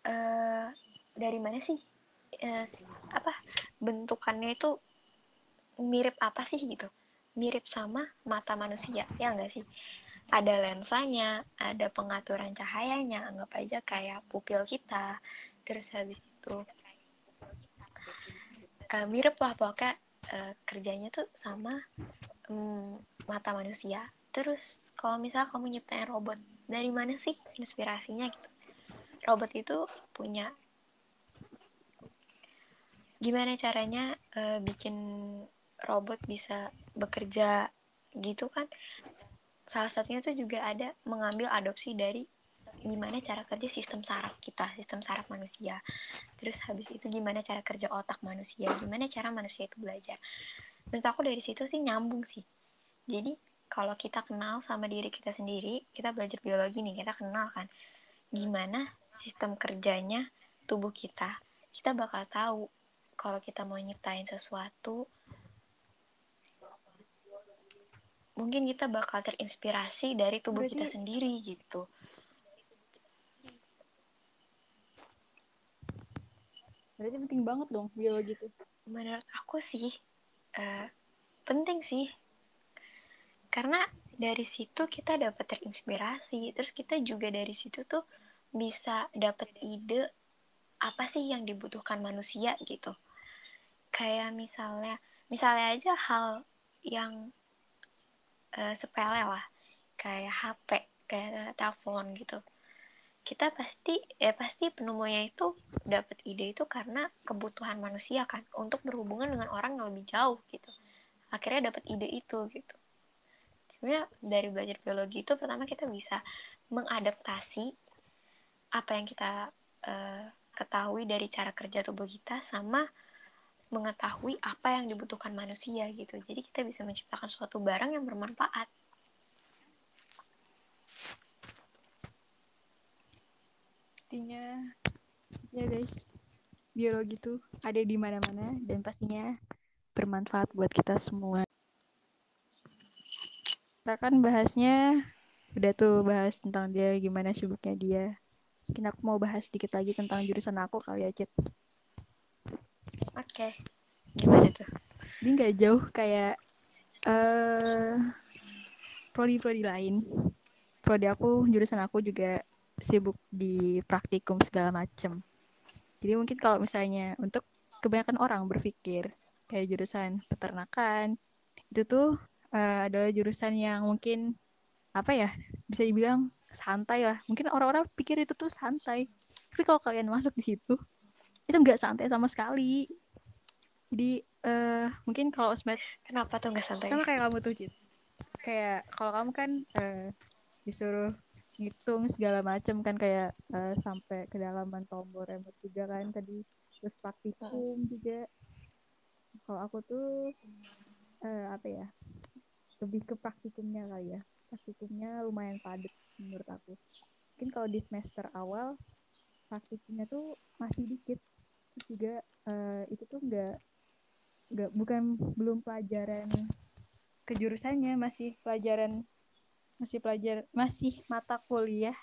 uh, dari mana sih? Uh, apa bentukannya itu mirip apa sih gitu? Mirip sama mata manusia ya enggak sih? Ada lensanya, ada pengaturan cahayanya, anggap aja kayak pupil kita. Terus habis itu uh, mirip lah pokoknya uh, kerjanya tuh sama um, mata manusia. Terus kalau misal kamu nyiptain robot, dari mana sih inspirasinya gitu? Robot itu punya gimana caranya uh, bikin robot bisa bekerja gitu kan salah satunya tuh juga ada mengambil adopsi dari gimana cara kerja sistem saraf kita, sistem saraf manusia. Terus habis itu gimana cara kerja otak manusia, gimana cara manusia itu belajar. Menurut aku dari situ sih nyambung sih. Jadi kalau kita kenal sama diri kita sendiri, kita belajar biologi nih, kita kenal kan gimana sistem kerjanya tubuh kita. Kita bakal tahu kalau kita mau nyiptain sesuatu, mungkin kita bakal terinspirasi dari tubuh berarti, kita sendiri gitu. Berarti penting banget dong biologi itu. Menurut aku sih uh, penting sih. Karena dari situ kita dapat terinspirasi, terus kita juga dari situ tuh bisa dapat ide apa sih yang dibutuhkan manusia gitu. Kayak misalnya, misalnya aja hal yang uh, sepele lah kayak HP kayak telepon gitu kita pasti ya pasti penemunya itu dapat ide itu karena kebutuhan manusia kan untuk berhubungan dengan orang yang lebih jauh gitu. Akhirnya dapat ide itu gitu. Sebenarnya dari belajar biologi itu pertama kita bisa mengadaptasi apa yang kita uh, ketahui dari cara kerja tubuh kita sama mengetahui apa yang dibutuhkan manusia gitu. Jadi kita bisa menciptakan suatu barang yang bermanfaat intinya ya guys. Biologi tuh ada di mana-mana dan pastinya bermanfaat buat kita semua. Kita kan bahasnya udah tuh bahas tentang dia gimana sibuknya dia. Mungkin aku mau bahas sedikit lagi tentang jurusan aku kali ya Cip. Oke. Okay. gimana tuh? Ini nggak jauh kayak uh, prodi-prodi lain. Prodi aku jurusan aku juga sibuk di praktikum segala macem. Jadi mungkin kalau misalnya untuk kebanyakan orang berpikir kayak jurusan peternakan itu tuh uh, adalah jurusan yang mungkin apa ya bisa dibilang santai lah. Mungkin orang-orang pikir itu tuh santai. Tapi kalau kalian masuk di situ itu nggak santai sama sekali. Jadi uh, mungkin kalau semester kenapa tuh nggak santai? Sama kayak kamu tuh Cid. Kayak kalau kamu kan uh, disuruh ngitung segala macam kan kayak uh, sampai kedalaman tombol remote juga kan tadi. Terus praktikum juga. Kalau aku tuh uh, apa ya lebih ke praktikumnya kali ya. Praktikumnya lumayan padat menurut aku. Mungkin kalau di semester awal praktikumnya tuh masih dikit. Terus juga uh, itu tuh enggak enggak bukan belum pelajaran kejurusannya masih pelajaran masih pelajar masih mata kuliah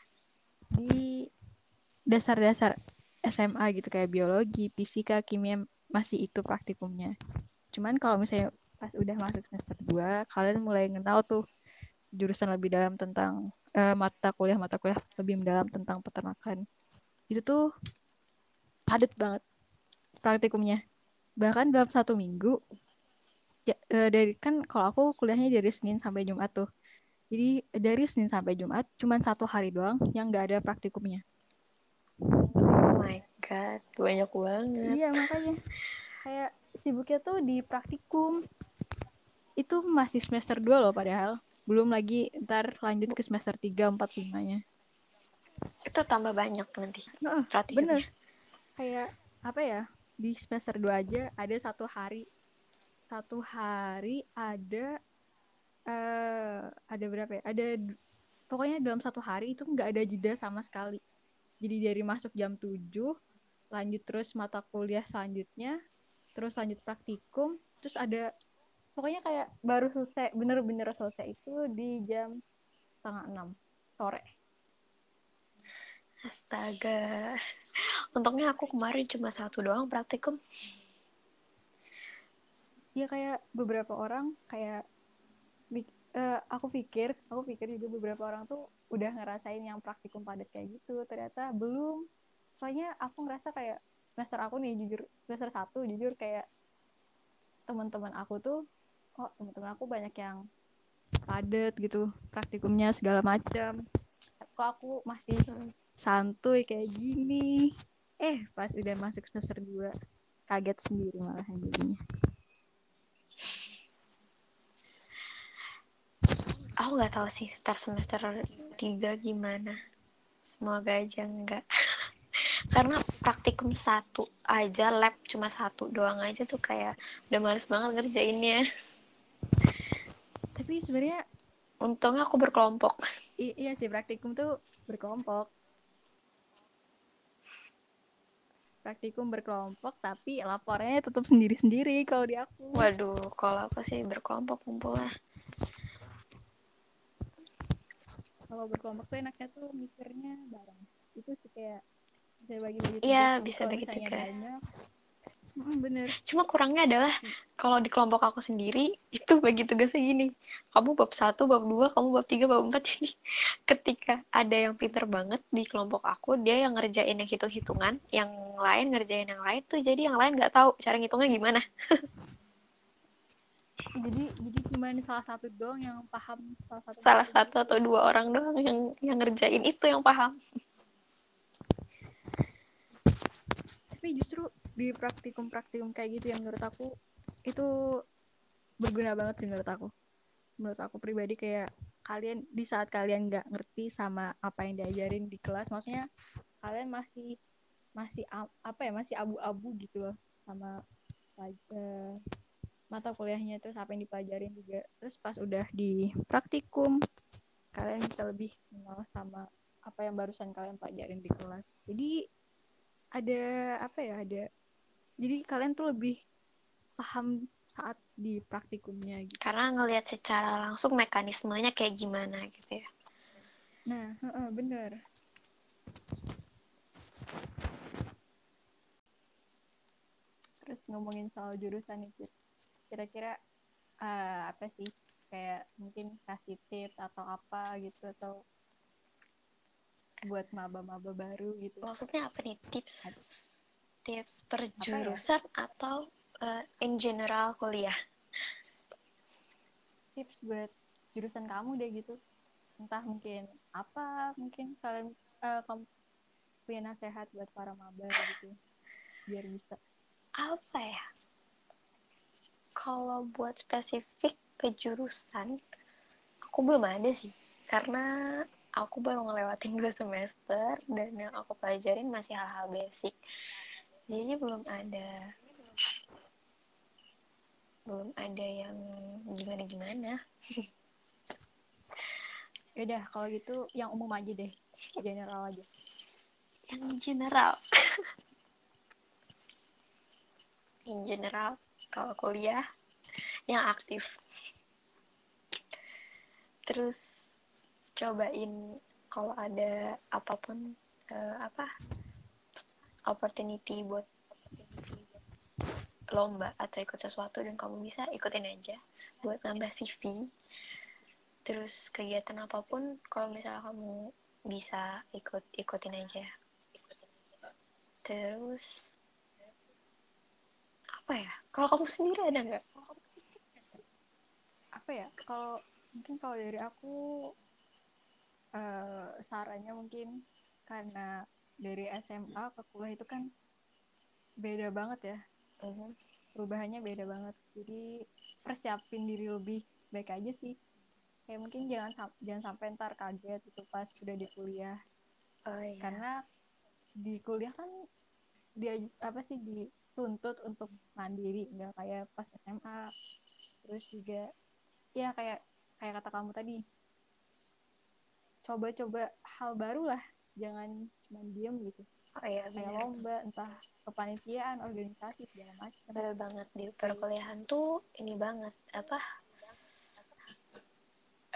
di dasar-dasar SMA gitu kayak biologi, fisika, kimia masih itu praktikumnya. Cuman kalau misalnya pas udah masuk semester 2, kalian mulai kenal tuh jurusan lebih dalam tentang uh, mata kuliah mata kuliah lebih mendalam tentang peternakan. Itu tuh padat banget praktikumnya. Bahkan dalam satu minggu ya, uh, dari kan kalau aku kuliahnya dari Senin sampai Jumat tuh jadi dari Senin sampai Jumat cuma satu hari doang yang nggak ada praktikumnya. Oh my god, banyak banget. Iya makanya kayak sibuknya tuh di praktikum. Itu masih semester 2 loh padahal. Belum lagi ntar lanjut ke semester 3, 4, 5-nya. Itu tambah banyak nanti. Uh, bener. Kayak apa ya, di semester 2 aja ada satu hari. Satu hari ada uh, ada berapa ya? Ada pokoknya dalam satu hari itu nggak ada jeda sama sekali. Jadi dari masuk jam 7, lanjut terus mata kuliah selanjutnya, terus lanjut praktikum, terus ada pokoknya kayak baru selesai, bener-bener selesai itu di jam setengah enam sore. Astaga. Untungnya aku kemarin cuma satu doang praktikum. Ya kayak beberapa orang kayak uh, aku pikir aku pikir juga beberapa orang tuh udah ngerasain yang praktikum padat kayak gitu. Ternyata belum. Soalnya aku ngerasa kayak semester aku nih jujur semester satu jujur kayak teman-teman aku tuh kok teman-teman aku banyak yang padat gitu praktikumnya segala macam. Kok aku masih santuy kayak gini? Eh pas udah masuk semester 2 kaget sendiri malah jadinya aku nggak tahu sih ntar semester tiga gimana. Semoga aja enggak karena praktikum satu aja lab cuma satu doang aja tuh kayak udah males banget ngerjainnya. Tapi sebenarnya untungnya aku berkelompok. I iya sih praktikum tuh berkelompok. Praktikum berkelompok tapi lapornya tetap sendiri-sendiri kalau di aku. Waduh kalau aku sih berkelompok kumpul lah kalau berkelompok tuh enaknya tuh mikirnya bareng itu sih kayak bisa bagi-bagi iya bisa bagi tugas banyak Hmm, bener. Cuma kurangnya adalah kalau di kelompok aku sendiri itu bagi tugasnya gini. Kamu bab satu, bab dua, kamu bab tiga, bab empat. Jadi ketika ada yang pinter banget di kelompok aku, dia yang ngerjain yang hitung-hitungan, yang lain ngerjain yang lain tuh. Jadi yang lain nggak tahu cara ngitungnya gimana. Jadi jadi cuma salah satu doang yang paham salah satu salah satu atau dua orang doang yang yang ngerjain itu yang paham. Tapi justru di praktikum-praktikum kayak gitu yang menurut aku itu berguna banget sih menurut aku. Menurut aku pribadi kayak kalian di saat kalian nggak ngerti sama apa yang diajarin di kelas maksudnya kalian masih masih apa ya masih abu-abu gitu loh sama uh, mata kuliahnya terus apa yang dipelajarin juga terus pas udah di praktikum kalian bisa lebih kenal sama apa yang barusan kalian pelajarin di kelas jadi ada apa ya ada jadi kalian tuh lebih paham saat di praktikumnya gitu. Karena ngelihat secara langsung mekanismenya kayak gimana gitu ya. Nah, uh, uh, bener. Terus ngomongin soal jurusan itu, kira-kira uh, apa sih kayak mungkin kasih tips atau apa gitu atau buat maba-maba baru gitu. Maksudnya apa nih tips? Tips per jurusan ya? atau uh, in general kuliah? Tips buat jurusan kamu deh gitu. Entah mungkin apa, mungkin kalian uh, kamu punya nasihat buat para maba gitu. Biar bisa. Apa ya? Kalau buat spesifik ke jurusan, aku belum ada sih. Karena aku baru ngelewatin dua semester dan yang aku pelajarin masih hal-hal basic. Jadi belum ada belum ada yang gimana-gimana. udah kalau gitu yang umum aja deh, general aja. Yang general. yang general kalau kuliah yang aktif. Terus cobain kalau ada apa pun uh, apa opportunity buat lomba atau ikut sesuatu dan kamu bisa ikutin aja buat nambah CV terus kegiatan apa pun kalau misalnya kamu bisa ikut ikutin aja terus apa ya? Kalau kamu sendiri ada nggak? Apa ya? Kalau mungkin kalau dari aku uh, sarannya mungkin karena dari SMA ke kuliah itu kan beda banget ya. Uh perubahannya beda banget. Jadi persiapin diri lebih baik aja sih. Kayak mungkin jangan jangan sampai ntar kaget itu pas udah di kuliah. Oh, iya. karena di kuliah kan dia apa sih dituntut untuk mandiri nggak kayak pas SMA terus juga ya kayak kayak kata kamu tadi coba-coba hal baru lah. Jangan cuma diem gitu. Oh, iya, kayak lomba entah kepanitiaan organisasi segala macam betul banget di perkuliahan tuh ini banget apa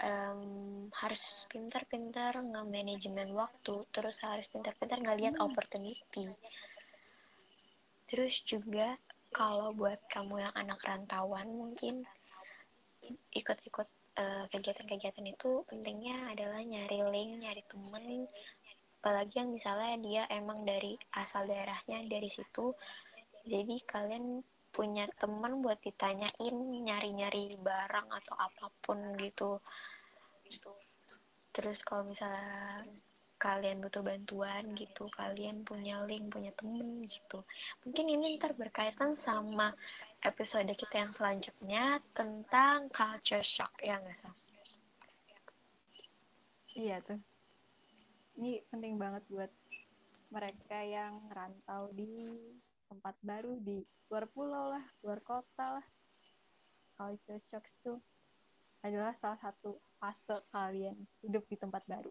um, harus pintar-pintar nge-manajemen waktu terus harus pintar-pintar ngeliat hmm. opportunity terus juga kalau buat kamu yang anak rantauan mungkin ikut-ikut uh, kegiatan-kegiatan itu pentingnya adalah nyari link nyari temen. Apalagi yang misalnya dia emang dari asal daerahnya dari situ. Jadi kalian punya teman buat ditanyain nyari-nyari barang atau apa pun gitu. Terus kalau misalnya kalian butuh bantuan gitu kalian punya link punya temen gitu. Mungkin ini ntar berkaitan sama episode kita yang selanjutnya tentang culture shock ya nggak sih iya tuh. Ini penting banget buat mereka yang rantau di tempat baru di luar pulau lah luar kota lah. Culture shock tuh adalah salah satu fase kalian hidup di tempat baru.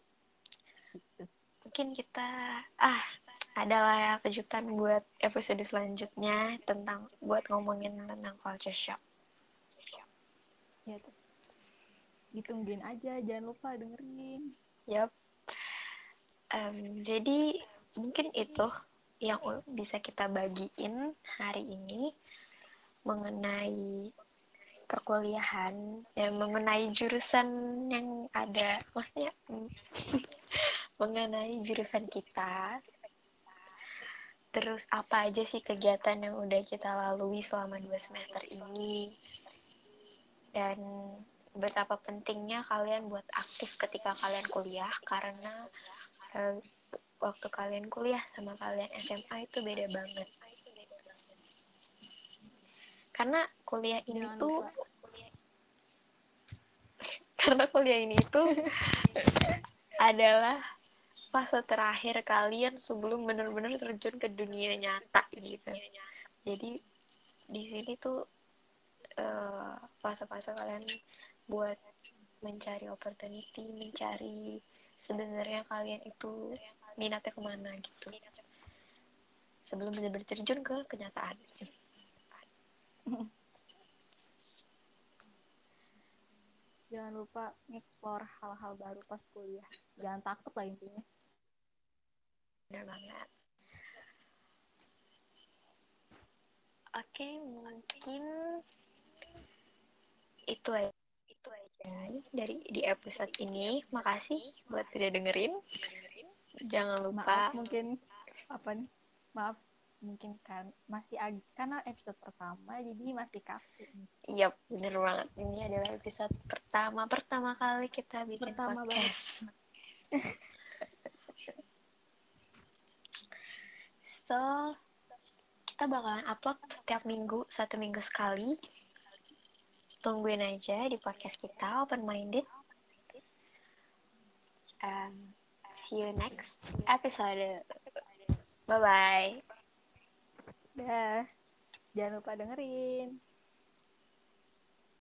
Mungkin kita ah adalah ya kejutan buat episode selanjutnya tentang buat ngomongin tentang culture shock. Ya tuh. Ditungguin aja jangan lupa dengerin. Yep um, jadi mungkin itu yang bisa kita bagiin hari ini mengenai perkuliahan yang mengenai jurusan yang ada. Maksudnya mengenai jurusan kita. Terus apa aja sih kegiatan yang udah kita lalui selama dua semester ini? Dan betapa pentingnya kalian buat aktif ketika kalian kuliah karena uh, waktu kalian kuliah sama kalian SMA itu beda banget. Karena kuliah ini Jangan tuh karena kuliah ini itu adalah fase terakhir kalian sebelum benar-benar terjun ke dunia nyata gitu. Jadi di sini tuh eh, fase-fase kalian buat mencari opportunity, mencari sebenarnya kalian itu minatnya ke mana gitu. Sebelum benar-benar terjun ke kenyataan. Jangan lupa explore hal-hal baru pas kuliah. Jangan takut lah intinya. Benar banget. Oke, mungkin itu aja. Itu aja dari di episode ini. Makasih buat udah dengerin. Jangan lupa Maaf mungkin apa nih? Maaf mungkin kan masih karena episode pertama jadi masih kaku. Iya, bener banget. Ini adalah episode pertama pertama kali kita bikin Pertama podcast. so, kita bakalan upload setiap minggu, satu minggu sekali. Tungguin aja di podcast kita, open minded. Um, see you next episode. Bye bye. Dah. Jangan lupa dengerin.